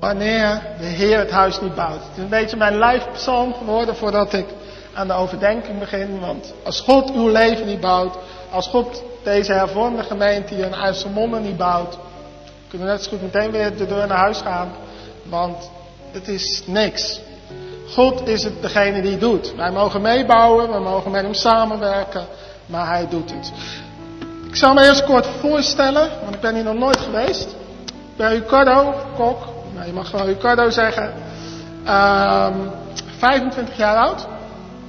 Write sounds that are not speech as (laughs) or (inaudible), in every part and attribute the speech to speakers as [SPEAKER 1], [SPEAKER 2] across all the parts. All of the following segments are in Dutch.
[SPEAKER 1] Wanneer de Heer het huis niet bouwt. Het is een beetje mijn lijfpsalm geworden voordat ik aan de overdenking begin. Want als God uw leven niet bouwt, als God deze hervormde gemeente hier in IJsselmonde niet bouwt, kunnen we net zo goed meteen weer de deur naar huis gaan. Want het is niks. God is het degene die doet. Wij mogen meebouwen, we mogen met hem samenwerken, maar hij doet het. Ik zal me eerst kort voorstellen, want ik ben hier nog nooit geweest. Ik ben Ricardo, kok. Nou, je mag gewoon Ricardo zeggen. Um, 25 jaar oud.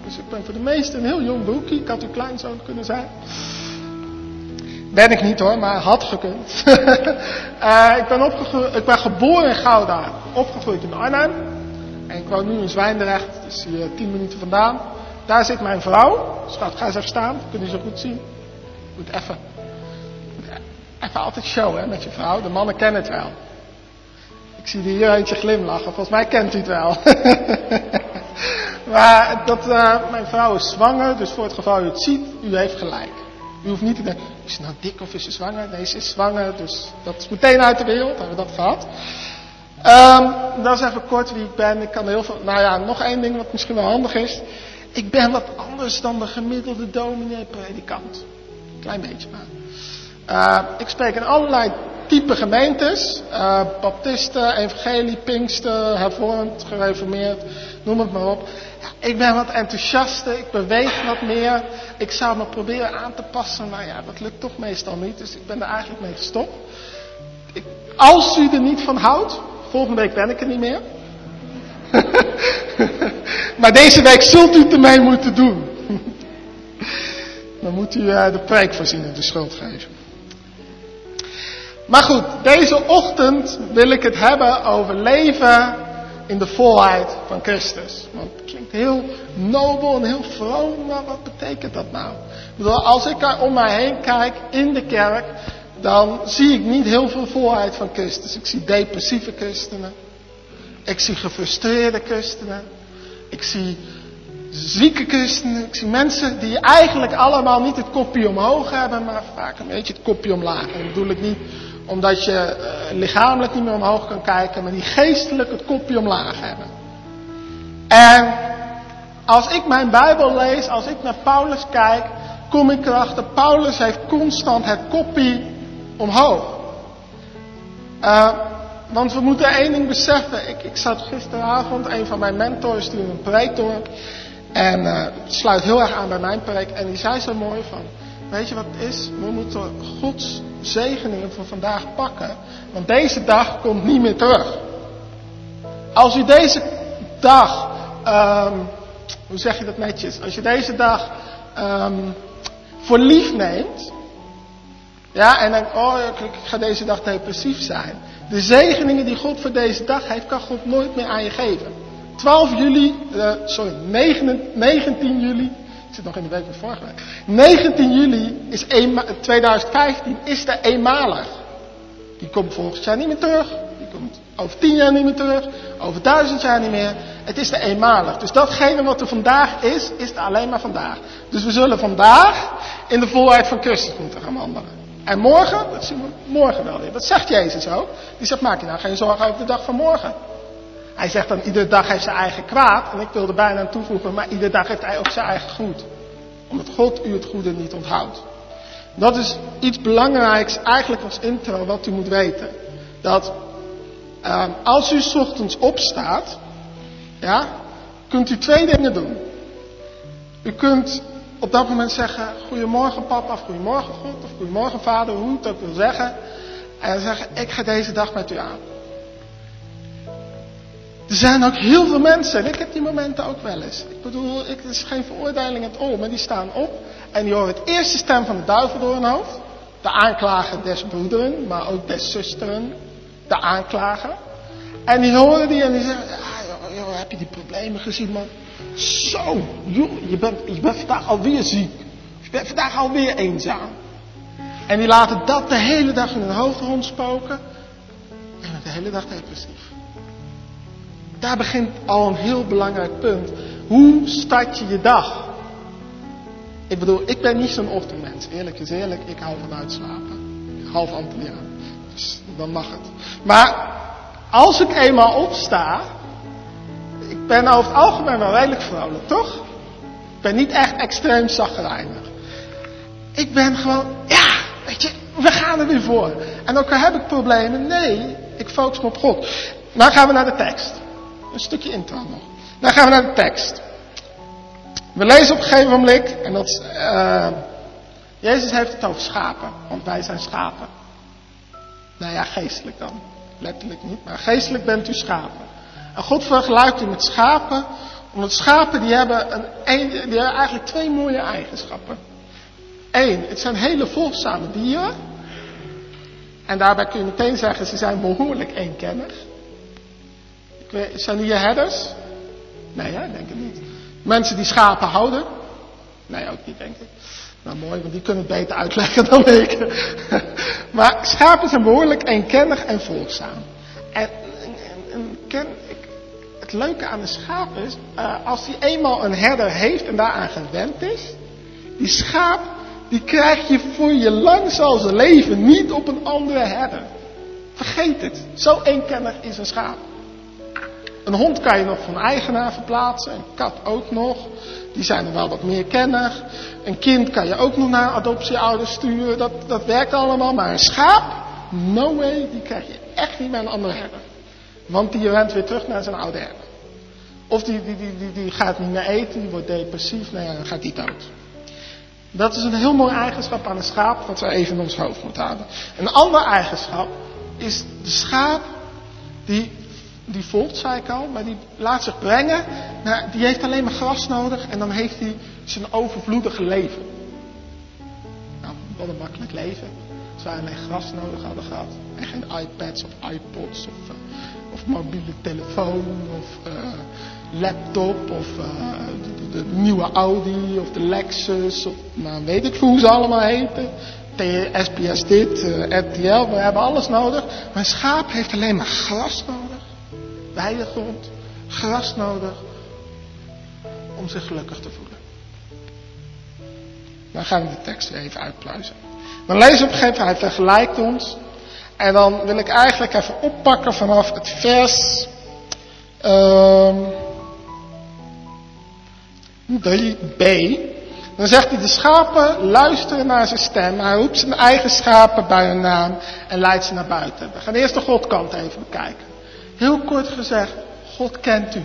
[SPEAKER 1] Dus ik ben voor de meesten een heel jong broekie. Ik had uw kleinzoon kunnen zijn. Ben ik niet hoor, maar had gekund. uh, (laughs) ik, ben ik ben geboren in Gouda, opgegroeid in Arnhem. En ik woon nu in Zwijndrecht, dus hier 10 minuten vandaan. Daar zit mijn vrouw. Schat, ga eens even staan, kun je zo goed zien. Moet even. Even altijd showen met je vrouw, de mannen kennen het wel. Zie hier eentje glimlachen, volgens mij kent u het wel. (laughs) maar dat, uh, mijn vrouw is zwanger, dus voor het geval u het ziet, u heeft gelijk. U hoeft niet te denken, is ze nou dik of is ze zwanger? Nee, ze is zwanger, dus dat is meteen uit de wereld, hebben we dat gehad. Um, dat is even kort wie ik ben. Ik kan heel veel. Nou ja, nog één ding wat misschien wel handig is. Ik ben wat anders dan de gemiddelde dominee-predikant. Klein beetje maar. Uh, ik spreek in allerlei type gemeentes. Uh, Baptisten, Evangelie, Pinkster, Hervormd, Gereformeerd, noem het maar op. Ja, ik ben wat enthousiaster, ik beweeg wat meer. Ik zou me proberen aan te passen, maar ja, dat lukt toch meestal niet. Dus ik ben er eigenlijk mee gestopt. Als u er niet van houdt, Volgende week ben ik er niet meer. (laughs) maar deze week zult u het ermee moeten doen. (laughs) Dan moet u uh, de preekvoorziener de schuld geven. Maar goed, deze ochtend wil ik het hebben over leven in de volheid van Christus. Want het klinkt heel nobel en heel vroom, maar wat betekent dat nou? Als ik om mij heen kijk in de kerk, dan zie ik niet heel veel volheid van Christus. Ik zie depressieve christenen. Ik zie gefrustreerde christenen. Ik zie zieke christenen. Ik zie mensen die eigenlijk allemaal niet het kopje omhoog hebben, maar vaak een beetje het kopje omlaag. En dat bedoel ik niet omdat je uh, lichamelijk niet meer omhoog kan kijken, maar die geestelijk het kopje omlaag hebben. En als ik mijn Bijbel lees, als ik naar Paulus kijk, kom ik erachter, Paulus heeft constant het kopje omhoog. Uh, want we moeten één ding beseffen. Ik, ik zat gisteravond, een van mijn mentors die een preek door. En het sluit heel erg aan bij mijn preek. En die zei zo mooi van, weet je wat het is? We moeten Gods zegeningen van vandaag pakken. Want deze dag komt niet meer terug. Als u deze dag, um, hoe zeg je dat netjes? Als je deze dag um, voor lief neemt. Ja, en denkt, oh, ik ga deze dag depressief zijn. De zegeningen die God voor deze dag heeft, kan God nooit meer aan je geven. 12 juli, uh, sorry, 9, 19 juli, ik zit nog in de week van vorige week. 19 juli is een, 2015 is de eenmalig. Die komt volgend jaar niet meer terug. Die komt over 10 jaar niet meer terug. Over duizend jaar niet meer. Het is er eenmalig. Dus datgene wat er vandaag is, is er alleen maar vandaag. Dus we zullen vandaag in de volheid van Christus moeten gaan wandelen. En morgen, dat zien we morgen wel weer. Dat zegt Jezus ook. Die zegt, maak je nou geen zorgen over de dag van morgen. Hij zegt dan, iedere dag heeft zijn eigen kwaad. En ik wil er bijna aan toevoegen, maar iedere dag heeft hij ook zijn eigen goed. Omdat God u het goede niet onthoudt. Dat is iets belangrijks eigenlijk als intro wat u moet weten. Dat uh, als u s ochtends opstaat, ja, kunt u twee dingen doen. U kunt op dat moment zeggen, goedemorgen papa, of goedemorgen God, of goedemorgen vader, hoe het ook wil zeggen. En zeggen, ik ga deze dag met u aan. Er zijn ook heel veel mensen, en ik heb die momenten ook wel eens. Ik bedoel, het is geen veroordeling het all, maar die staan op en die horen het eerste stem van de duivel door hun hoofd. De aanklager des broederen, maar ook des zusteren. De aanklager. En die horen die en die zeggen, ja, joh, joh, heb je die problemen gezien man? Zo, joh, je bent, je bent vandaag alweer ziek. Je bent vandaag alweer eenzaam. En die laten dat de hele dag in hun hoofd rondspoken. En de hele dag depressief. Daar begint al een heel belangrijk punt. Hoe start je je dag? Ik bedoel, ik ben niet zo'n ochtendmens. Eerlijk is eerlijk, ik hou van uitslapen. Half Antilliaan. Dus dan mag het. Maar als ik eenmaal opsta, ik ben over het algemeen wel redelijk vrolijk, toch? Ik ben niet echt extreem zagrijnig. Ik ben gewoon, ja, weet je, we gaan er weer voor. En ook al heb ik problemen, nee, ik focus me op God. Nou gaan we naar de tekst. Een stukje intro nog. Dan gaan we naar de tekst. We lezen op een gegeven moment, en dat uh, Jezus heeft het over schapen, want wij zijn schapen. Nou ja, geestelijk dan. Letterlijk niet, maar geestelijk bent u schapen. En God vergelijkt u met schapen, omdat schapen die hebben, een, een, die hebben eigenlijk twee mooie eigenschappen. Eén, het zijn hele volgzame dieren. En daarbij kun je meteen zeggen, ze zijn behoorlijk eenkennig. Zijn die herders? Nee, hè? denk ik niet. Mensen die schapen houden? Nee, ook niet, denk ik. Nou, mooi, want die kunnen het beter uitleggen dan ik. (laughs) maar schapen zijn behoorlijk eenkennig en volgzaam. En, en, het leuke aan de schaap is, uh, als die eenmaal een herder heeft en daaraan gewend is, die schaap, die krijg je voor je lang leven niet op een andere herder. Vergeet het. Zo eenkennig is een schaap. Een hond kan je nog van eigenaar verplaatsen. Een kat ook nog. Die zijn er wel wat meer kennig. Een kind kan je ook nog naar adoptieouders sturen. Dat, dat werkt allemaal. Maar een schaap, no way, die krijg je echt niet met een andere herder. Want die rent weer terug naar zijn oude herder. Of die, die, die, die, die gaat niet meer eten, die wordt depressief, nou ja, dan gaat die dood. Dat is een heel mooi eigenschap aan een schaap, wat we even in ons hoofd moeten houden. Een ander eigenschap is de schaap die die volgt, zei ik al, maar die laat zich brengen. Naar, die heeft alleen maar gras nodig en dan heeft hij zijn overvloedige leven. Nou, wat een makkelijk leven. Als wij alleen gras nodig hadden gehad. En geen iPads of iPods of, uh, of mobiele telefoon of uh, laptop of uh, de, nieuwe Audi of de Lexus of nou weet ik hoe ze allemaal heten. SBS dit, RTL, we hebben alles nodig. Maar schaap heeft alleen maar gras nodig weidegrond, gras nodig om zich gelukkig te voelen. Dan gaan we de tekst weer even uitpluizen. Dan we op een gegeven moment, hij vergelijkt ons. En dan wil ik eigenlijk even oppakken vanaf het vers um, 3b. Dan zegt hij, de schapen luisteren naar zijn stem. Hij roept zijn eigen schapen bij hun naam en leidt ze naar buiten. We gaan eerst de Godkant even bekijken. Heel kort gezegd, God kent u.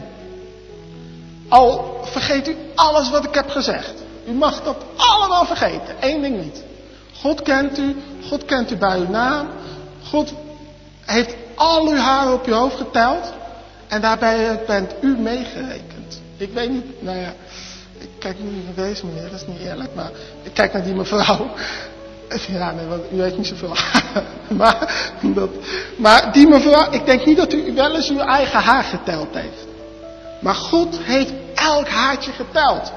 [SPEAKER 1] Al vergeet u alles wat ik heb gezegd. U mag dat allemaal vergeten. Eén ding niet. God kent u. God kent u bij uw naam. God heeft al uw haren op je hoofd geteld. En daarbij bent u meegerekend. Ik weet niet, nou ja, ik kijk niet naar deze meneer, dat is niet eerlijk, maar ik kijk naar die mevrouw. Ja, nee, want u heeft niet zoveel haar. (laughs) maar, dat, maar die mevrouw, ik denk niet dat u wel eens uw eigen haar geteld heeft. Maar God heeft elk haartje geteld.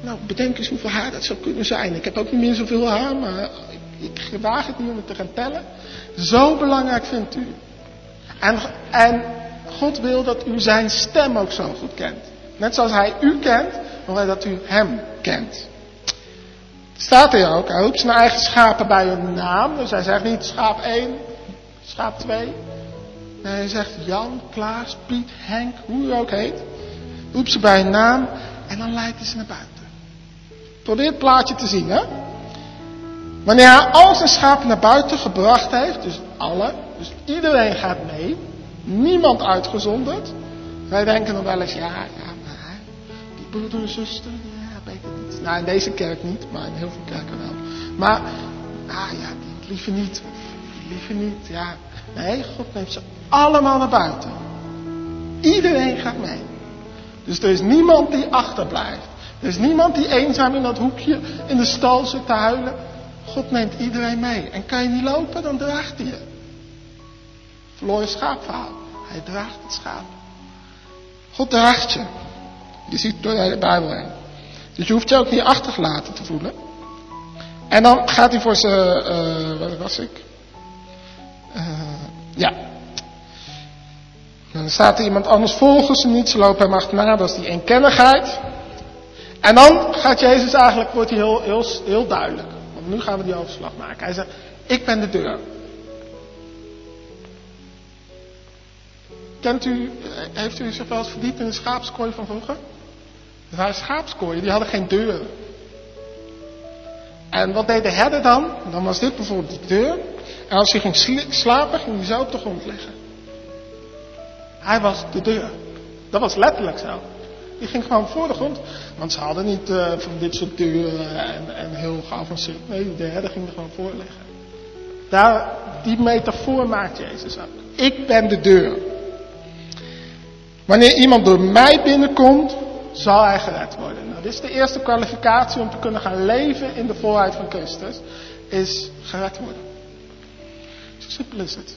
[SPEAKER 1] Nou, bedenk eens hoeveel haar dat zou kunnen zijn. Ik heb ook niet meer zoveel haar, maar ik, ik waag het niet om het te gaan tellen. Zo belangrijk vindt u. En, en God wil dat u zijn stem ook zo goed kent. Net zoals hij u kent, hij dat u hem kent. Staat er ook, hij roept zijn eigen schapen bij hun naam. Dus hij zegt niet schaap 1, schaap 2. Nee, hij zegt Jan, Klaas, Piet, Henk, hoe u ook heet. Roept ze bij hun naam en dan leidt hij ze naar buiten. Probeer het plaatje te zien, hè. Wanneer hij al zijn schapen naar buiten gebracht heeft, dus alle, dus iedereen gaat mee, niemand uitgezonderd. Wij denken nog wel eens, ja, ja, maar die broeder en zuster, Nou, in deze kerk niet, maar in heel veel kerken wel. Maar, ah ja, die liever niet, die liever niet, ja. Nee, God neemt ze allemaal naar buiten. Iedereen gaat mee. Dus er is niemand die achterblijft. Er is niemand die eenzaam in dat hoekje in de stal zit te huilen. God neemt iedereen mee. En kan je niet lopen, dan draagt hij je. Verloren schaapverhaal. Hij draagt het schaap. God draagt je. Je ziet door de Bijbel heen. Dus je hoeft je ook niet achtergelaten te voelen. En dan gaat hij voor zijn, uh, wat was ik? Uh, ja. Dan staat er iemand anders volgen ze niet, ze lopen hem achterna, dat is die eenkennigheid. En dan gaat Jezus eigenlijk, wordt hij heel, heel, heel duidelijk. Want nu gaan we die overslag maken. Hij zegt, ik ben de deur. Kent u, heeft u zich wel eens verdiept in de schaapskooi van vroeger? Waren schaapskooien, die hadden geen deuren. En wat deed de herder dan? Dan was dit bijvoorbeeld de deur. En als hij ging slapen, ging hij zo op de grond liggen. Hij was de deur. Dat was letterlijk zo. Die ging gewoon voor de grond. Want ze hadden niet uh, van dit soort deuren en, en heel geavanceerd. Nee, de herder ging er gewoon voor liggen. Daar, die metafoor maakt Jezus ook. Ik ben de deur. Wanneer iemand door mij binnenkomt, zal hij gered worden. Nou, dit is de eerste kwalificatie om te kunnen gaan leven in de volheid van Christus. Is gered worden. Zo simpel is het.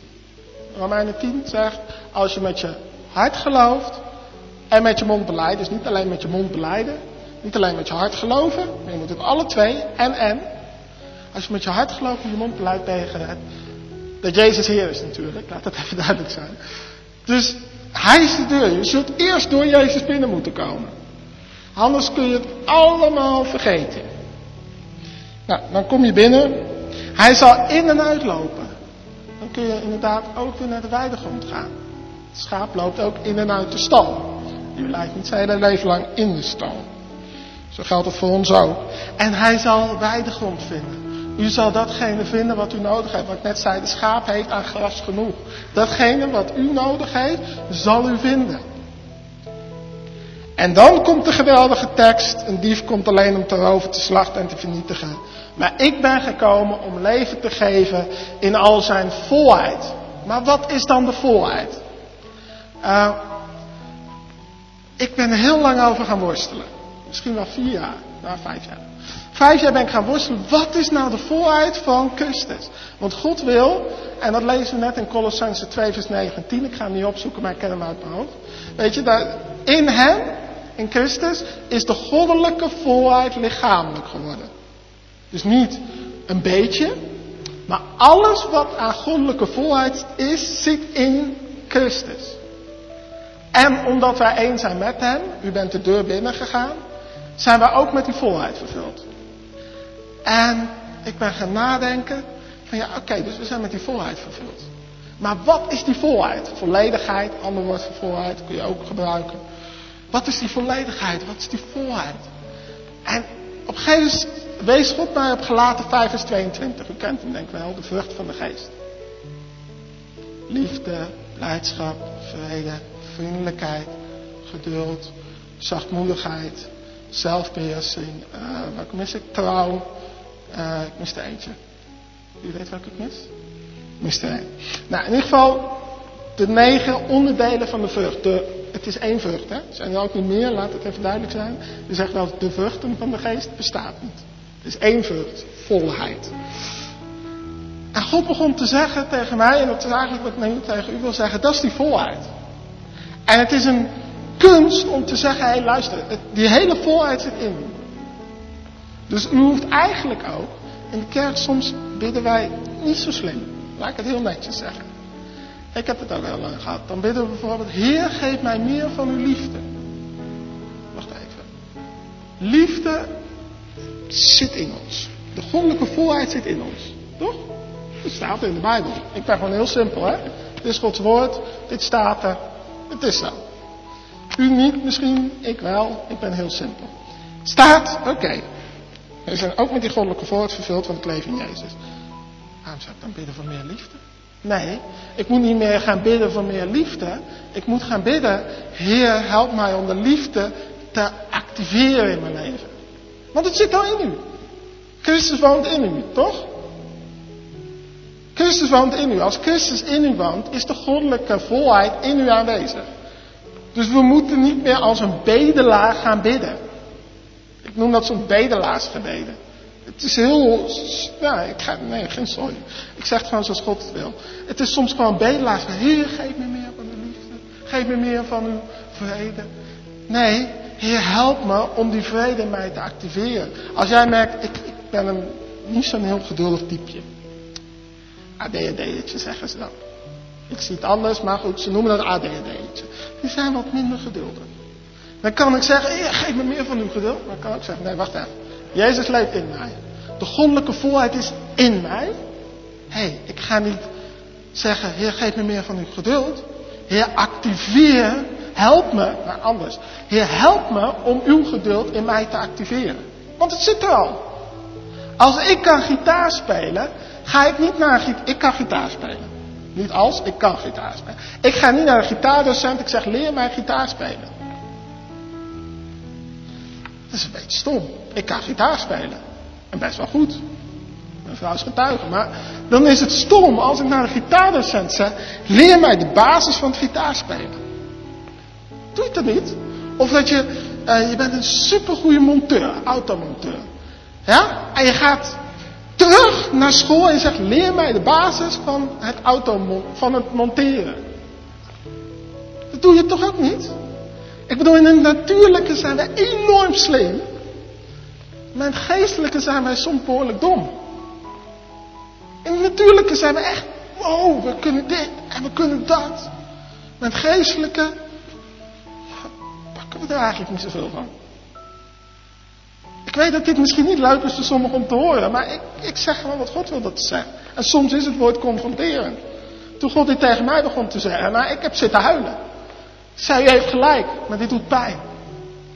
[SPEAKER 1] Romeinen 10 zegt, als je met je hart gelooft en met je mond beleidt, dus niet alleen met je mond beleiden, niet alleen met je hart geloven, maar je moet het alle twee, en en. Als je met je hart gelooft en je mond beleidt, ben je gered. Dat Jezus Heer is natuurlijk, laat dat even duidelijk zijn. Dus hij is de deur. Je zult eerst door Jezus binnen moeten komen. Anders kun je het allemaal vergeten. Nou, dan kom je binnen. Hij zal in en uitlopen. Dan kun je inderdaad ook weer naar de weidegrond gaan. Het schaap loopt ook in en uit de stal. Die blijft niet zijn hele leven lang in de stal. Zo geldt het voor ons ook. En hij zal weidegrond vinden. U zal datgene vinden wat u nodig hebt. Wat ik net zei, de schaap heeft aan gras genoeg. Datgene wat u nodig heeft, zal u vinden. En dan komt de geweldige tekst. Een dief komt alleen om te roven, te slachten en te vernietigen. Maar ik ben gekomen om leven te geven in al zijn volheid. Maar wat is dan de volheid? Uh, ik ben heel lang over gaan worstelen. Misschien wel vier jaar, nou vijf jaar. Vijf jaar ben ik gaan worstelen. Wat is nou de volheid van Christus? Want God wil, en dat lezen we net in Colossense 2 vers 19. Ik ga hem niet opzoeken, maar ik ken hem uit mijn hoofd. Weet je, in hem, in Christus, is de goddelijke volheid lichamelijk geworden. Dus niet een beetje, maar alles wat aan goddelijke volheid is, zit in Christus. En omdat wij één zijn met hem, u bent de deur binnen gegaan, zijn wij ook met die volheid vervuld. En ik ben gaan nadenken van ja, oké, dus we zijn met die volheid vervuld. Maar wat is die volheid? Volledigheid, ander woord voor volheid, kun je ook gebruiken. Wat is die volledigheid? Wat is die volheid? En op een wees God mij op gelaten 5 vers 22. U kent hem denk ik wel, de vrucht van de geest. Liefde, blijdschap, vrede, vriendelijkheid, geduld, zachtmoedigheid, zelfbeheersing. Uh, wat mis ik? Trouw. Uh, ik mis er eentje. Wie weet welke ik mis? Ik mis er één. Nou, in ieder geval de negen onderdelen van de vrucht. De, het is één vrucht, hè? Er zijn er ook niet meer, laat het even duidelijk zijn. Je zegt wel, de vruchten van de geest bestaat niet. Het is één vrucht, volheid. En God begon te zeggen tegen mij, en dat is eigenlijk wat ik nu tegen u wil zeggen, dat is die volheid. En het is een kunst om te zeggen, hé luister, die hele volheid zit in. Dus u hoeft eigenlijk ook, in de kerk soms bidden wij niet zo slim. Laat ik het heel netjes zeggen. Ik heb het ook heel lang gehad. Dan bidden we bijvoorbeeld, Heer, geef mij meer van uw liefde. Wacht even. Liefde zit in ons. De goddelijke volheid zit in ons. Toch? Het staat in de Bijbel. Ik ben gewoon heel simpel, hè. Dit is Gods woord. Dit staat er. Het is zo. U niet misschien, ik wel. Ik ben heel simpel. Staat, oké. We zijn ook met die goddelijke volheid vervuld van het leven in Jezus. Waarom zou ik dan bidden voor meer liefde? Nee, ik moet niet meer gaan bidden voor meer liefde. Ik moet gaan bidden, Heer, help mij om de liefde te activeren in mijn leven. Want het zit al in u. Christus woont in u, toch? Christus woont in u. Als Christus in u woont, is de goddelijke volheid in u aanwezig. Dus we moeten niet meer als een bedelaar gaan bidden. Ik noem dat zo'n bedelaarsgebeden. Het is heel, ja, ik ga, nee, geen sorry. Ik zeg het gewoon zoals God het wil. Het is soms gewoon bedelaars. Heer, geef me meer van uw liefde. Geef me meer van uw vrede. Nee, Heer, help me om die vrede mij te activeren. Als jij merkt, ik, ben een, niet zo'n heel geduldig typeje. ADHD'tje zeggen ze dan. Ik zie het anders, maar goed, ze noemen dat ADHD'tje. Die zijn wat minder geduldig. Dan kan ik zeggen, Heer, geef me meer van uw geduld. Maar kan ik zeggen, nee, wacht even. Jezus leeft in mij. De goddelijke volheid is in mij. Hé, hey, ik ga niet zeggen, Heer, geef me meer van uw geduld. Heer, activeer, help me, maar anders. Heer, help me om uw geduld in mij te activeren. Want het zit er al. Als ik kan gitaar spelen, ga ik niet naar een gitaar. Ik kan gitaar spelen. Niet als, ik kan gitaar spelen. Ik ga niet naar een gitaardocent, ik zeg, leer mij gitaar spelen. Dat is een beetje stom. Ik kan gitaar spelen. En best wel goed. Mijn vrouw is getuige. Maar dan is het stom als ik naar een gitaardocent zeg. Leer mij de basis van het gitaarspelen. Doe je dat niet? Of dat je, uh, je bent een supergoeie monteur, automonteur. Ja? En je gaat terug naar school en je zegt, leer mij de basis van het van het monteren. Dat doe je toch ook niet? Ik bedoel, in het natuurlijke zijn wij enorm slim. Maar geestelijke zijn wij soms behoorlijk dom. In het natuurlijke zijn we echt, wow, we kunnen dit en we kunnen dat. Maar geestelijke pakken we er eigenlijk niet zoveel van. Ik weet dat dit misschien niet leuk is voor sommigen om te horen, maar ik, ik zeg gewoon wat God wil dat te zeggen. En soms is het woord confronteren. Toen God dit tegen mij begon te zeggen, nou, ik heb zitten huilen. Zij heeft gelijk, maar dit doet pijn.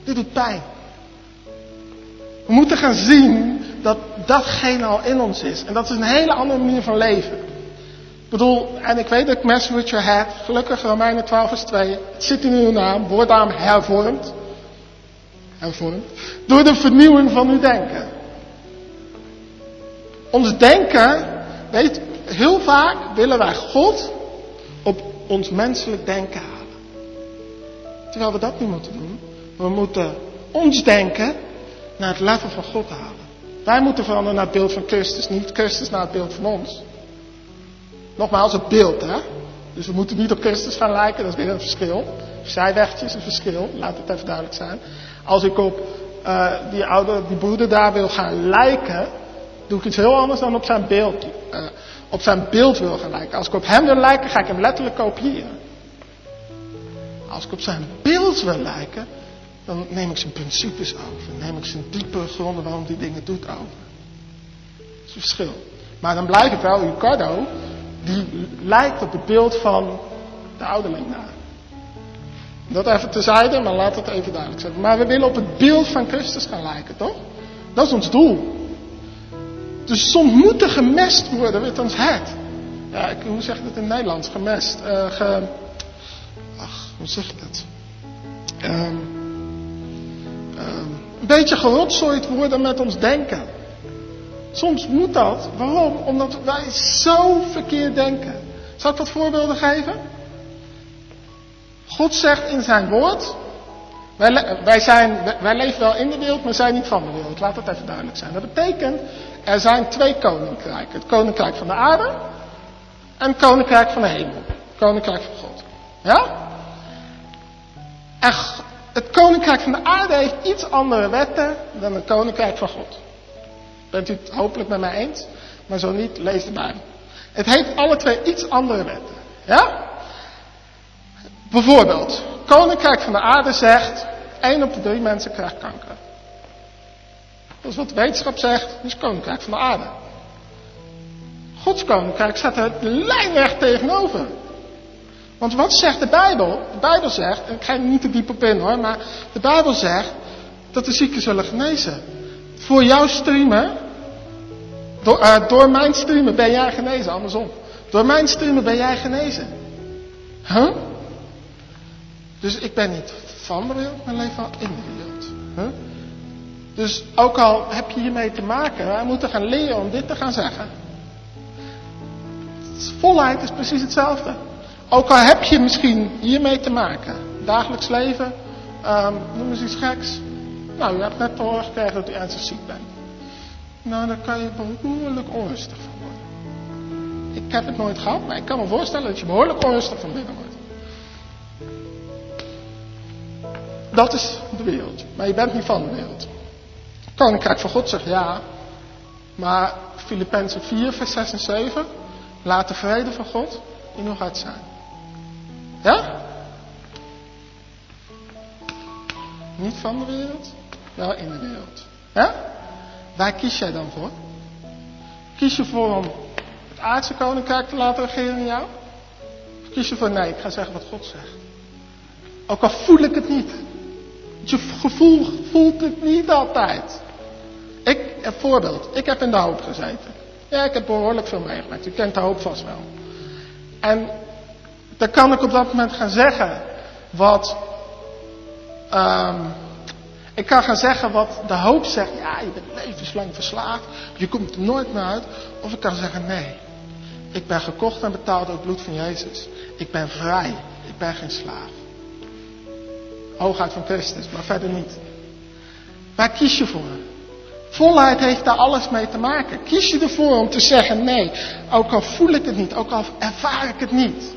[SPEAKER 1] Dit doet pijn. We moeten gaan zien dat datgene al in ons is. En dat is een hele andere manier van leven. Ik bedoel, en ik weet dat ik mess with your head. Gelukkig Romeinen 12 vers 2. Het zit in uw naam. Wordt daarom hervormd. Hervormd. Door de vernieuwing van uw denken. Ons denken, weet, heel vaak willen wij God op ons menselijk denken. Terwijl we dat niet moeten doen. We moeten ons denken naar het level van God halen. Wij moeten veranderen naar het beeld van Christus, niet Christus naar het beeld van ons. Nogmaals, het beeld, hè. Dus we moeten niet op Christus gaan lijken, dat is weer een verschil. Zijwegje is een verschil, laat het even duidelijk zijn. Als ik op uh, die oude, die broeder daar wil gaan lijken, doe ik iets heel anders dan op zijn beeld, uh, op zijn beeld wil gaan lijken. Als ik op hem wil lijken, ga ik hem letterlijk kopiëren. Als ik op zijn beeld wil lijken, dan neem ik zijn principes over. Neem ik zijn diepe gronden waarom die dingen doet over. Dat is een verschil. Maar dan blijft het wel Ricardo, die lijkt op het beeld van de ouderling daar. Dat even terzijde, maar laat het even duidelijk zijn. Maar we willen op het beeld van Christus gaan lijken, toch? Dat is ons doel. Dus soms moet er gemest worden met ons hart. Ja, hoe zeg je dat in het Nederlands? Gemest. Uh, ge, hoe zeg je dat? Um, um, een beetje gerotzooid worden met ons denken. Soms moet dat. Waarom? Omdat wij zo verkeerd denken. Zal ik wat voorbeelden geven? God zegt in zijn woord. Wij, wij, zijn, wij leven wel in de wereld, maar zijn niet van de wereld. Laat dat even duidelijk zijn. Dat betekent, er zijn twee koninkrijken. Het koninkrijk van de aarde en het koninkrijk van de hemel. Het koninkrijk van God. Ja? En het koninkrijk van de aarde heeft iets andere wetten dan het koninkrijk van God. Bent u het hopelijk met mij eens? Maar zo niet, lees de Bijbel. Het heeft alle twee iets andere wetten. Ja? Bijvoorbeeld, Koninkrijk van de Aarde zegt, één op de drie mensen krijgt kanker. Dat is wat wetenschap zegt, dat is Koninkrijk van de Aarde. Gods Koninkrijk staat er lijnrecht tegenover. Want wat zegt de Bijbel? De Bijbel zegt, en ik ga niet te diep op in hoor, maar de Bijbel zegt dat de zieken zullen genezen. Voor jouw streamen, door, uh, door mijn streamen ben jij genezen, andersom. Door mijn streamen ben jij genezen. Huh? Dus ik ben niet van de wereld, maar leef wel in de wereld. Dus ook al heb je hiermee te maken, wij moeten gaan leren om dit te gaan zeggen. Volheid is precies hetzelfde. Ook al heb je misschien hiermee te maken. Dagelijks leven, um, noem eens iets geks. Nou, u hebt net te horen gekregen dat u ernstig ziek bent. Nou, dan kan je behoorlijk onrustig van worden. Ik heb het nooit gehad, maar ik kan me voorstellen dat je behoorlijk onrustig van binnen wordt. Dat is de wereld. Maar je bent niet van de wereld. Koninkrijk van God zegt ja. Maar Filippenzen 4, vers 6 en 7. Laat de vrede van God in uw hart zijn. Ja? Niet van de wereld, wel in de wereld. Ja? Waar kies jij dan voor? Kies je voor om het aardse koninkrijk te laten regeren in jou? Of kies je voor nee, ik ga zeggen wat God zegt? Ook al voel ik het niet. Je gevoel voelt het niet altijd. Ik, een voorbeeld. Ik heb in de hoop gezeten. Ja, ik heb behoorlijk veel meegemaakt. U kent de hoop vast wel. En dan kan ik op dat moment gaan zeggen wat. Um, ik kan gaan zeggen wat de hoop zegt. Ja, je bent levenslang verslaafd. Je komt er nooit meer uit. Of ik kan zeggen nee. Ik ben gekocht en betaald door het bloed van Jezus. Ik ben vrij. Ik ben geen slaaf. Hooguit van Christus, maar verder niet. Waar kies je voor? Volheid heeft daar alles mee te maken. Kies je ervoor om te zeggen nee, ook al voel ik het niet, ook al ervaar ik het niet.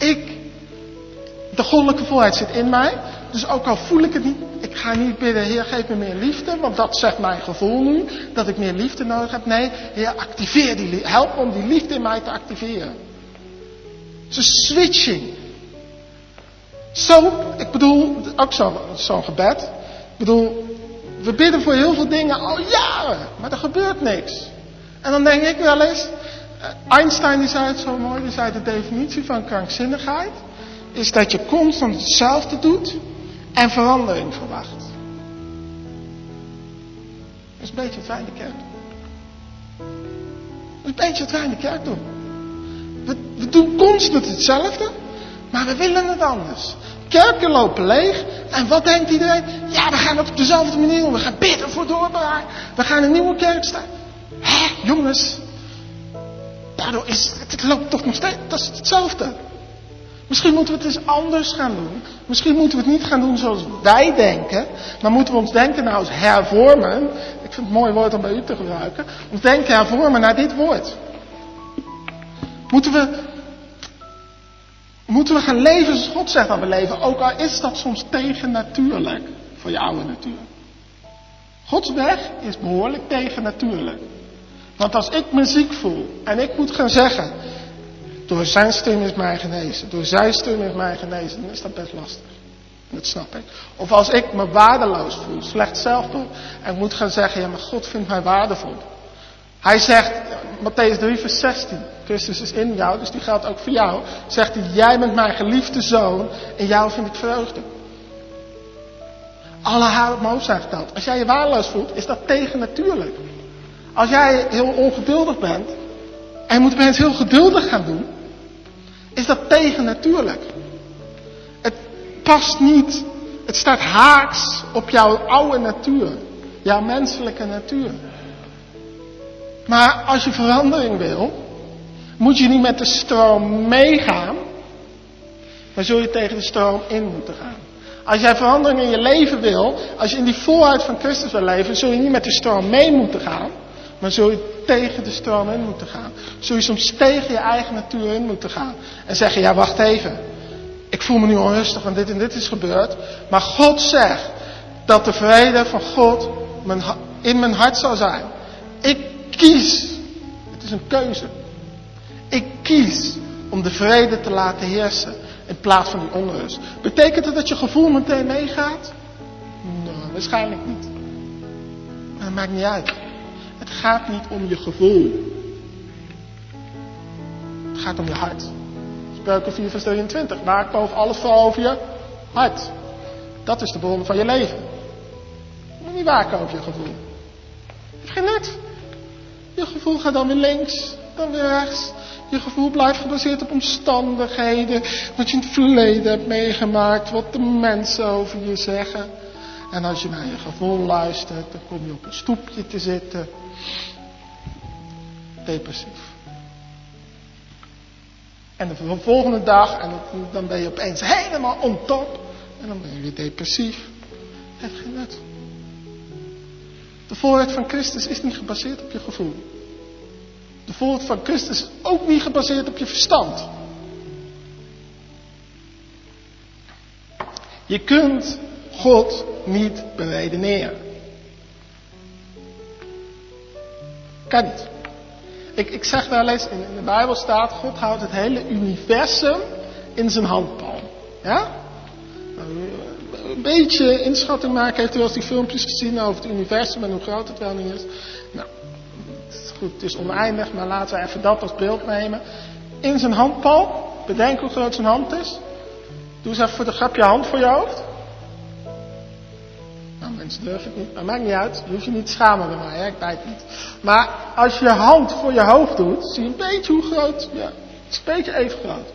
[SPEAKER 1] Ik, de goddelijke volheid zit in mij, dus ook al voel ik het niet, ik ga niet bidden, Heer geef me meer liefde, want dat zegt mijn gevoel nu, dat ik meer liefde nodig heb. Nee, Heer activeer die liefde, help om die liefde in mij te activeren. Het is een switching. Zo, ik bedoel, ook zo'n zo gebed. Ik bedoel, we bidden voor heel veel dingen al jaren, maar er gebeurt niks. En dan denk ik wel eens, Einstein die zei het zo mooi, zei de definitie van krankzinnigheid is dat je constant hetzelfde doet en verandering verwacht. Dat is een beetje wat wij in de kerk doen. Dat is een beetje wat wij in de kerk doen. We, we doen constant hetzelfde, maar we willen het anders. Kerken lopen leeg. En wat denkt iedereen? Ja, we gaan het op dezelfde manier doen. We gaan bidden voor doorbraak. We gaan een nieuwe kerk staan. Hé, jongens. Daardoor is het loopt toch nog steeds. Dat is hetzelfde. Misschien moeten we het eens anders gaan doen. Misschien moeten we het niet gaan doen zoals wij denken. Maar moeten we ons denken nou eens hervormen. Ik vind het mooi woord om bij u te gebruiken. Ons denken hervormen naar dit woord. Moeten we moeten we gaan leven zoals God zegt dat we leven. Ook al is dat soms tegennatuurlijk voor je oude natuur. Gods weg is behoorlijk tegennatuurlijk. Want als ik me ziek voel en ik moet gaan zeggen, door zijn stem is mij genezen, door zijn stem is mij genezen, dan is dat best lastig. Dat snap ik. Of als ik me waardeloos voel, slecht zelfbeeld, en ik moet gaan zeggen, ja maar God vindt mij waardevol. Hij zegt, Matthäus 3 vers 16, Christus is in jou, dus die geldt ook voor jou. Zegt hij, jij bent mijn geliefde zoon, en jou vind ik vreugde. Alle haren op mijn hoofd zijn geteld. Als jij je waardeloos voelt, is dat tegennatuurlijk. Als jij heel ongeduldig bent, en je moet opeens heel geduldig gaan doen, is dat tegennatuurlijk. Het past niet, het staat haaks op jouw oude natuur, jouw menselijke natuur. Maar als je verandering wil, moet je niet met de stroom meegaan, maar zul je tegen de stroom in moeten gaan. Als jij verandering in je leven wil, als je in die volheid van Christus wil leven, zul je niet met de stroom mee moeten gaan, maar zul je tegen de stroom in moeten gaan. Zul je soms tegen je eigen natuur in moeten gaan. En zeggen, ja wacht even. Ik voel me nu onrustig, want dit en dit is gebeurd. Maar God zegt dat de vrede van God in mijn hart zal zijn. Ik kies. Het is een keuze. Ik kies om de vrede te laten heersen. In plaats van die onrust. Betekent het dat je gevoel meteen meegaat? Nou, waarschijnlijk niet. Maar dat maakt niet uit. Het gaat niet om je gevoel. Het gaat om je hart. Spreuken 4 vers 23. Waak boven alles voor over je hart. Dat is de bron van je leven. Je moet niet waken over je gevoel. Heeft geen nut. Je gevoel gaat dan weer links, dan weer rechts. Je gevoel blijft gebaseerd op omstandigheden. Wat je in het verleden hebt meegemaakt. Wat de mensen over je zeggen. En als je naar je gevoel luistert, dan kom je op een stoepje te zitten. Depressief. En de volgende dag, en dan ben je opeens helemaal on top. En dan ben je weer depressief. Heeft geen nut. De volheid van Christus is niet gebaseerd op je gevoel. De volheid van Christus is ook niet gebaseerd op je verstand. Je kunt God niet beredeneren. Kan niet. Ik, ik zeg wel eens, in, in de Bijbel staat, God houdt het hele universum in zijn handpalm. Ja? een beetje inschatting maken. Heeft u wel eens die filmpjes gezien over het universum en hoe groot het wel niet is? Nou, het is goed, het is oneindig, maar laten we even dat als beeld nemen. In zijn handpalm, bedenk hoe groot zijn hand is. Doe eens even voor de grap je hand voor je hoofd. Mensen durven het niet, maar maakt niet uit. Je hoeft je niet te schamen bij mij, hè? ik bijt niet. Maar als je je hand voor je hoofd doet, zie je een beetje hoe groot, ja, het is een beetje even groot.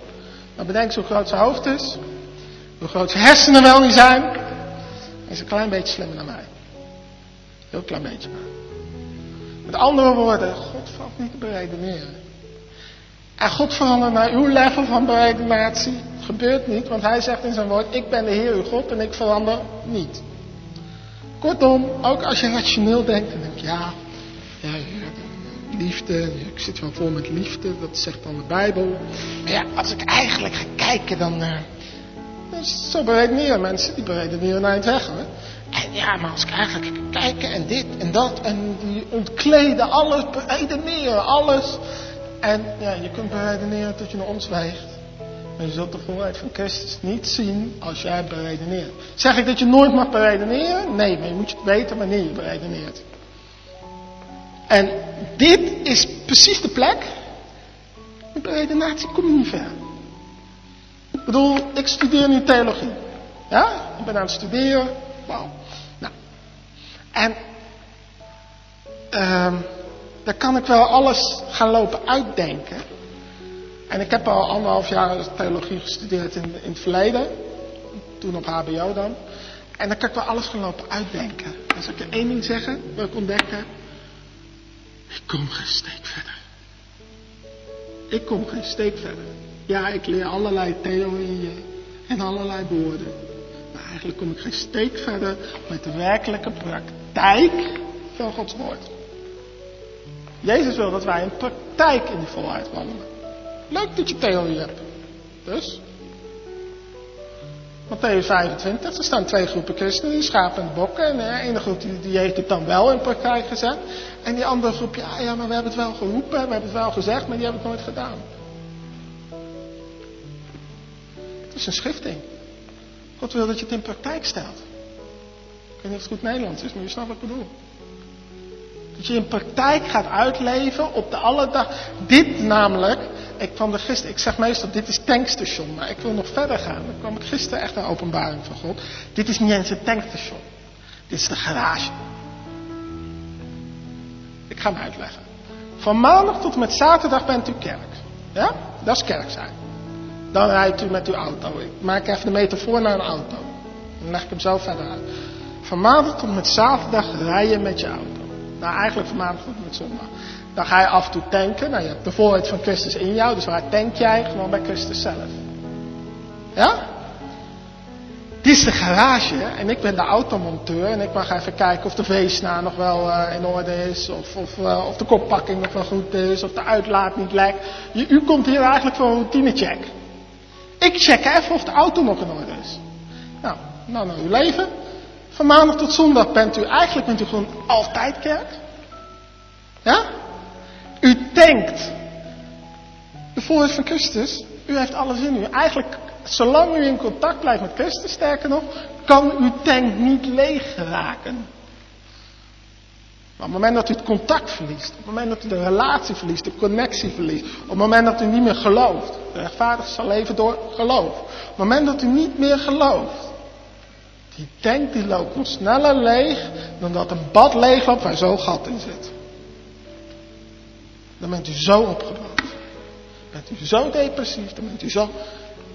[SPEAKER 1] Maar bedenk eens hoe groot zijn hoofd is. Hoe groot zijn hersenen wel niet zijn. Hij is een klein beetje slimmer dan mij. Heel klein beetje maar. Met andere woorden, God valt niet te beredeneren. En God verandert naar uw level van beredenatie. Gebeurt niet, want hij zegt in zijn woord, ik ben de Heer uw God en ik verander niet. Kortom, ook als je rationeel denkt en denkt, ja, ja, liefde, ik zit wel vol met liefde, dat zegt dan de Bijbel. Maar ja, als ik eigenlijk ga kijken, dan, uh, zo beredeneren mensen, die beredeneren naar weg hoor. En ja, maar als ik eigenlijk kijk en dit en dat en die ontkleden alles, beredeneren alles. En ja, je kunt beredeneren tot je naar ons weegt. Maar je zult de volheid van Christus niet zien als jij beredeneert. Zeg ik dat je nooit mag beredeneren? Nee, maar je moet weten wanneer je beredeneert. En dit is precies de plek. Met beredenatie kom je niet ver. Ik bedoel, ik studeer nu theologie. Ja, ik ben aan het studeren. Wauw. Nou. En um, daar kan ik wel alles gaan lopen uitdenken. En ik heb al anderhalf jaar theologie gestudeerd in, in het verleden. Toen op HBO dan. En dan kan ik wel alles gaan uitdenken. En zal ik je één ding zeggen, wat ik ontdekken. Ik kom geen steek verder. Ik kom geen steek verder. Ja, ik leer allerlei theorieën en allerlei woorden. Maar eigenlijk kom ik geen steek verder met de werkelijke praktijk van Gods woord. Jezus wil dat wij in praktijk in die volheid wandelen. Leuk dat je theorie hebt. Dus. Matthäus 25, er staan twee groepen christenen, die schapen en bokken. En de ene groep die, die, heeft het dan wel in praktijk gezet. En die andere groep, ja, ja, maar we hebben het wel geroepen, we hebben het wel gezegd, maar die hebben het nooit gedaan. Het is een schifting. God wil dat je het in praktijk stelt. Ik weet niet of het goed Nederlands is, maar je snapt wat ik bedoel. Dat je in praktijk gaat uitleven op de alledag. Dit namelijk, ik kwam er gisteren, ik zeg meestal dit is tankstation, maar ik wil nog verder gaan. Dan kwam ik gisteren echt een openbaring van God. Dit is niet eens een tankstation. Dit is de garage. Ik ga hem uitleggen. Van maandag tot en met zaterdag bent u kerk. Ja? Dat is kerk zijn. Dan rijdt u met uw auto. Ik maak even de metafoor naar een auto. Dan leg ik hem zo verder uit. Van maandag tot en met zaterdag rij je met je auto. Nou, eigenlijk van maandag tot en met zondag. Dan ga je af en toe tanken. Nou, je hebt de volheid van Christus in jou. Dus waar tank jij? Gewoon bij Christus zelf. Ja? Dit is de garage en ik ben de automonteur en ik mag even kijken of de veesna nog wel uh, in orde is, of, of, uh, of de koppakking nog wel goed is, of de uitlaat niet lekt. Je, u komt hier eigenlijk voor een routinecheck. Ik check even of de auto nog in orde is. Nou, nou naar uw leven. Van maandag tot zondag bent u, eigenlijk bent u gewoon altijd kerk. U denkt de volheid van Christus. U heeft alles in u. Eigenlijk zolang u in contact blijft met Christus, sterker nog, kan uw tank niet leeg raken. Maar op het moment dat u het contact verliest, op het moment dat u de relatie verliest, de connectie verliest, op het moment dat u niet meer gelooft, de rechtvaardige zal leven door geloof. Op het moment dat u niet meer gelooft, die tank die loopt nog sneller leeg dan dat een bad leeg loopt waar zo'n gat in zit. Dan bent u zo opgebrand. Bent u zo depressief, dan bent u zo.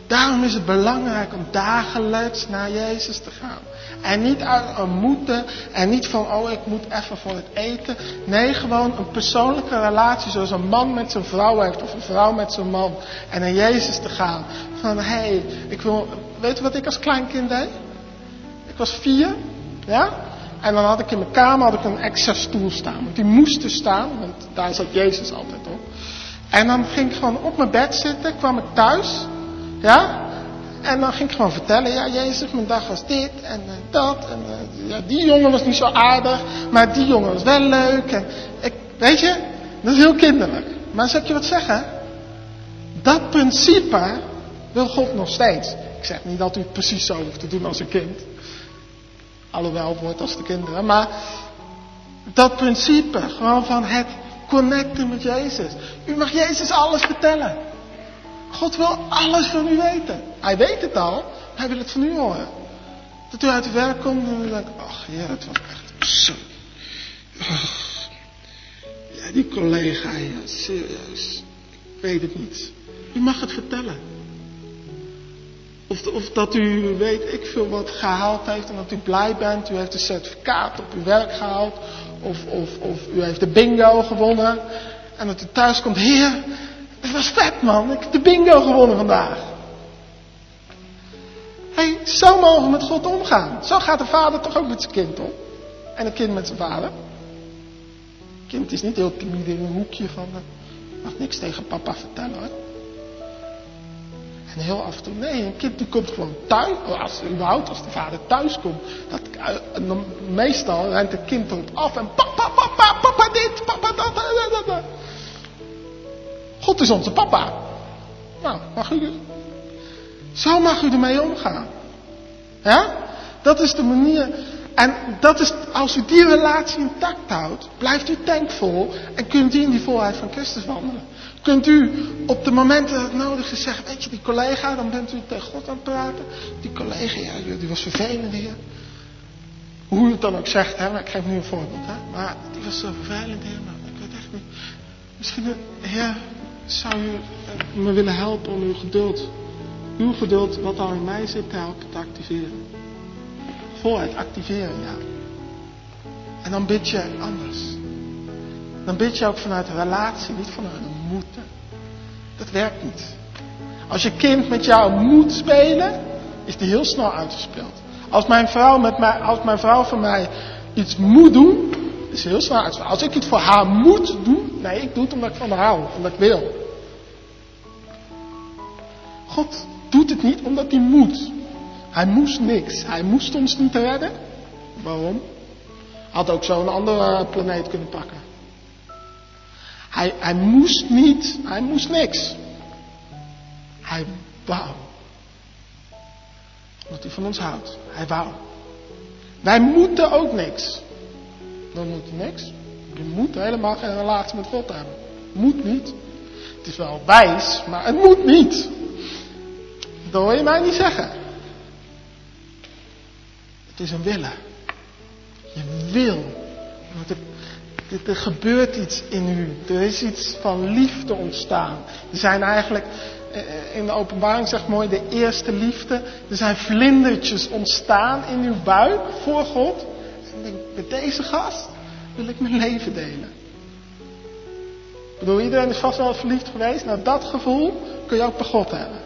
[SPEAKER 1] Daarom is het belangrijk om dagelijks naar Jezus te gaan. En niet uit een moeten en niet van, oh ik moet even voor het eten. Nee, gewoon een persoonlijke relatie zoals een man met zijn vrouw heeft of een vrouw met zijn man. En naar Jezus te gaan. Van, hé, hey, ik wil, weet je wat ik als kleinkind deed? Ik was vier, ja? En dan had ik in mijn kamer had ik een extra stoel staan. Want die moest er staan, want daar zat Jezus altijd op. En dan ging ik gewoon op mijn bed zitten, kwam ik thuis. Ja? En dan ging ik gewoon vertellen, ja Jezus, mijn dag was dit en uh, dat. En uh, ja, die jongen was niet zo aardig, maar die jongen was wel leuk. En ik, weet je, dat is heel kinderlijk. Maar zal ik je wat zeggen? Dat principe wil God nog steeds. Ik zeg niet dat u het precies zo hoeft te doen als een kind. Alhoewel wordt als de kinderen. Maar dat principe, gewoon van het connecten met Jezus. U mag Jezus alles vertellen. God wil alles van u weten. Hij weet het al, hij wil het van u horen. Dat u uit het werk komt en u denkt, ach ja, het was echt zo. Ja, die collega, ja, serieus. Ik weet het niet. U mag het vertellen. Of, of, dat u weet ik veel wat gehaald heeft en dat u blij bent. U heeft een certificaat op uw werk gehaald. Of, of, of u heeft de bingo gewonnen. En dat u thuis komt. Heer, het was vet man. Ik heb de bingo gewonnen vandaag. Hey, zo mogen we met God omgaan. Zo gaat de vader toch ook met zijn kind om. En een kind met zijn vader. Een kind is niet heel timide in een hoekje van... Uh, mag niks tegen papa vertellen hoor. En heel af en toe, nee, een kind die komt gewoon thuis, als, überhaupt als de vader thuis komt. Dat, uh, meestal rent het kind erop af en papa, papa, papa dit, papa dat, dat, dat. God is onze papa. Nou, mag u, zo mag u ermee omgaan. Ja? Dat is de manier. En dat is, als u die relatie intact houdt, blijft u tankvol en kunt u in die volheid van Christus wandelen. Kunt u op de momenten dat het nodig is zeggen, weet je, die collega, dan bent u tegen God aan het praten. Die collega, ja, die was vervelend hier. Hoe u het dan ook zegt, hè, maar ik geef nu een voorbeeld, hè. Maar die was zo vervelend hier, maar ik weet echt niet. Misschien, heer, zou u me willen helpen om uw geduld, uw geduld, wat al in mij zit, te helpen te activeren. Volheid activeren, ja. En dan bid je anders. Dan bid je ook vanuit een relatie, niet vanuit een moeten. Dat werkt niet. Als je kind met jou moet spelen, is die heel snel uitgespeeld. Als mijn vrouw, met mij, als mijn vrouw voor mij iets moet doen, is heel snel uitgespeeld. Als ik iets voor haar moet doen, nee, ik doe het omdat ik van haar hou, omdat ik wil. God doet het niet omdat hij moet. Hij moest niks. Hij moest ons niet redden. Waarom? Had ook zo een andere planeet kunnen pakken. Hij, hij moest niet, hij moest niks. Hij wou. Omdat hij van ons houdt. Hij wou. Wij moeten ook niks. We moeten niks. Je moet helemaal geen relatie met God hebben. Moet niet. Het is wel wijs, maar het moet niet. Dat hoor je mij niet zeggen. Het is een willen. Je wil. Want er, gebeurt iets in u. Er is iets van liefde ontstaan. Er zijn eigenlijk, in de openbaring zegt mooi, de eerste liefde. Er zijn vlindertjes ontstaan in uw buik voor God. En denk, met deze gast wil ik mijn leven delen. Ik bedoel, iedereen is vast wel verliefd geweest. Nou, dat gevoel kun je ook bij God hebben.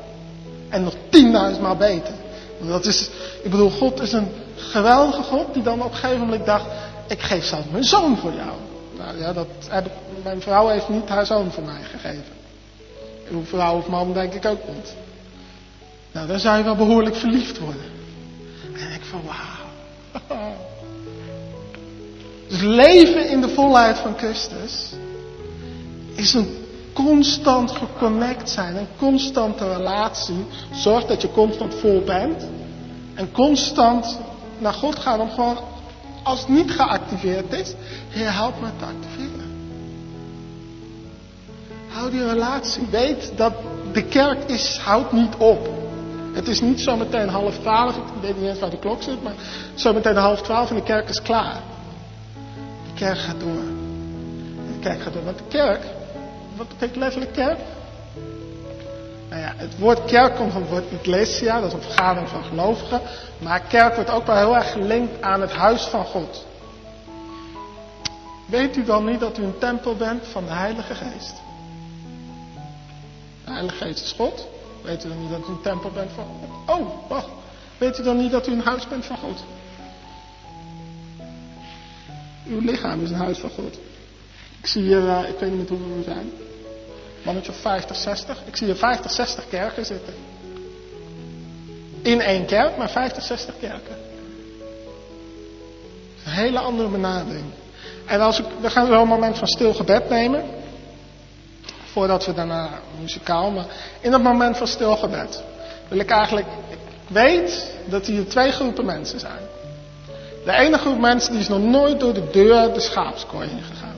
[SPEAKER 1] En nog tienduizend maal beter. Dat is, ik bedoel, God is een geweldige God die dan op een gegeven moment dacht, ik geef zelfs mijn zoon voor jou. Nou ja, dat heb ik, mijn vrouw heeft niet haar zoon voor mij gegeven. Uw vrouw of man denk ik ook niet. Nou, dan zou je wel behoorlijk verliefd worden. En ik van, wauw. (laughs) Dus leven in de volheid van Christus is een constant geconnect zijn, een constante relatie, zorgt dat je constant vol bent. En constant naar God gaan om gewoon, als het niet geactiveerd is, Heer, help me te activeren. Hou die relatie. Weet dat de kerk is, houdt niet op. Het is niet zometeen half twaalf, ik weet niet eens waar de klok zit, maar zometeen half twaalf en de kerk is klaar. De kerk gaat door. De kerk gaat door. Want de kerk, wat betekent letterlijk kerk? Nou ja, het woord kerk komt van het woord ecclesia, dat is een vergadering van gelovigen. Maar kerk wordt ook wel heel erg gelinkt aan het huis van God. Weet u dan niet dat u een tempel bent van de Heilige Geest? De Heilige Geest is God. Weet u dan niet dat u een tempel bent van God? Oh, wacht. Weet u dan niet dat u een huis bent van God? Uw lichaam is een huis van God. Ik zie hier, uh, ik weet niet hoeveel we zijn. Mannetje of 50, 60. Ik zie hier 50, 60 kerken zitten. In één kerk, maar 50, 60 kerken. Een hele andere benadering. En als ik, we gaan zo een moment van stil gebed nemen. Voordat we daarna muzikaal, maar in dat moment van stil gebed wil ik eigenlijk, ik weet dat hier twee groepen mensen zijn. De ene groep mensen die is nog nooit door de deur de schaapskooi heen gegaan.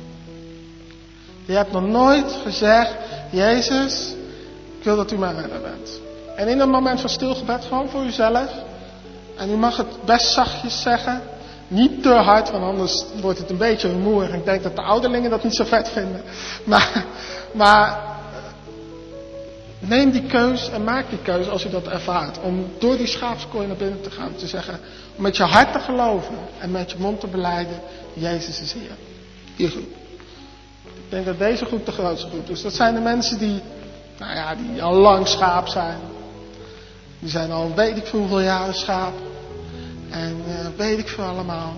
[SPEAKER 1] Je hebt nog nooit gezegd, Jezus, ik wil dat u mijn redder bent. En in dat moment van stilgebed gewoon voor uzelf. En u mag het best zachtjes zeggen. Niet te hard, want anders wordt het een beetje rumoerig. Ik denk dat de ouderlingen dat niet zo vet vinden. Maar, maar neem die keus en maak die keus als u dat ervaart. Om door die schaapskooi naar binnen te gaan. Te zeggen, met je hart te geloven en met je mond te beleiden. Jezus is Heer. Die groep. Ik denk dat deze groep de grootste groep is. Dat zijn de mensen die, nou ja, die al lang schaap zijn. Die zijn al weet ik veel hoeveel jaren schaap. En uh, weet ik veel allemaal.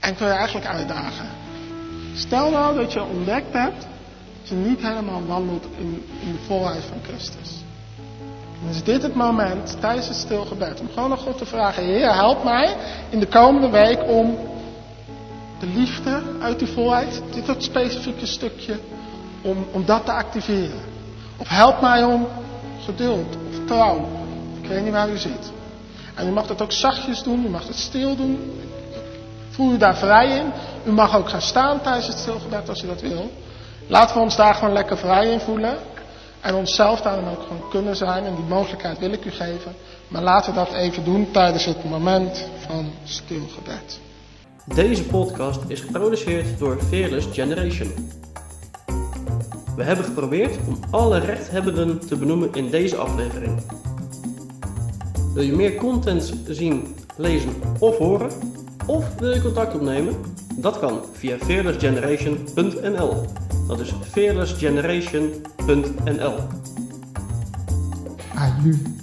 [SPEAKER 1] En kun je eigenlijk uitdagen. Stel nou dat je ontdekt hebt dat je niet helemaal wandelt in, in de volheid van Christus. Dan is dit het moment tijdens het stilgebed om gewoon naar God te vragen: Heer, help mij in de komende week om de liefde uit die volheid, dit dat specifieke stukje, om, om dat te activeren. Of help mij om geduld of trouw. Ik weet niet waar u zit. En u mag dat ook zachtjes doen, u mag het stil doen. Voel u daar vrij in. U mag ook gaan staan tijdens het stilgebed als u dat wil. Laten we ons daar gewoon lekker vrij in voelen. En onszelf daar dan ook gewoon kunnen zijn. En die mogelijkheid wil ik u geven. Maar laten we dat even doen tijdens het moment van stilgebed.
[SPEAKER 2] Deze podcast is geproduceerd door Fearless Generation. We hebben geprobeerd om alle rechthebbenden te benoemen in deze aflevering. Wil je meer content zien, lezen of horen? Of wil je contact opnemen? Dat kan via fearlessgeneration.nl. Dat is fearlessgeneration.nl.
[SPEAKER 3] Aju.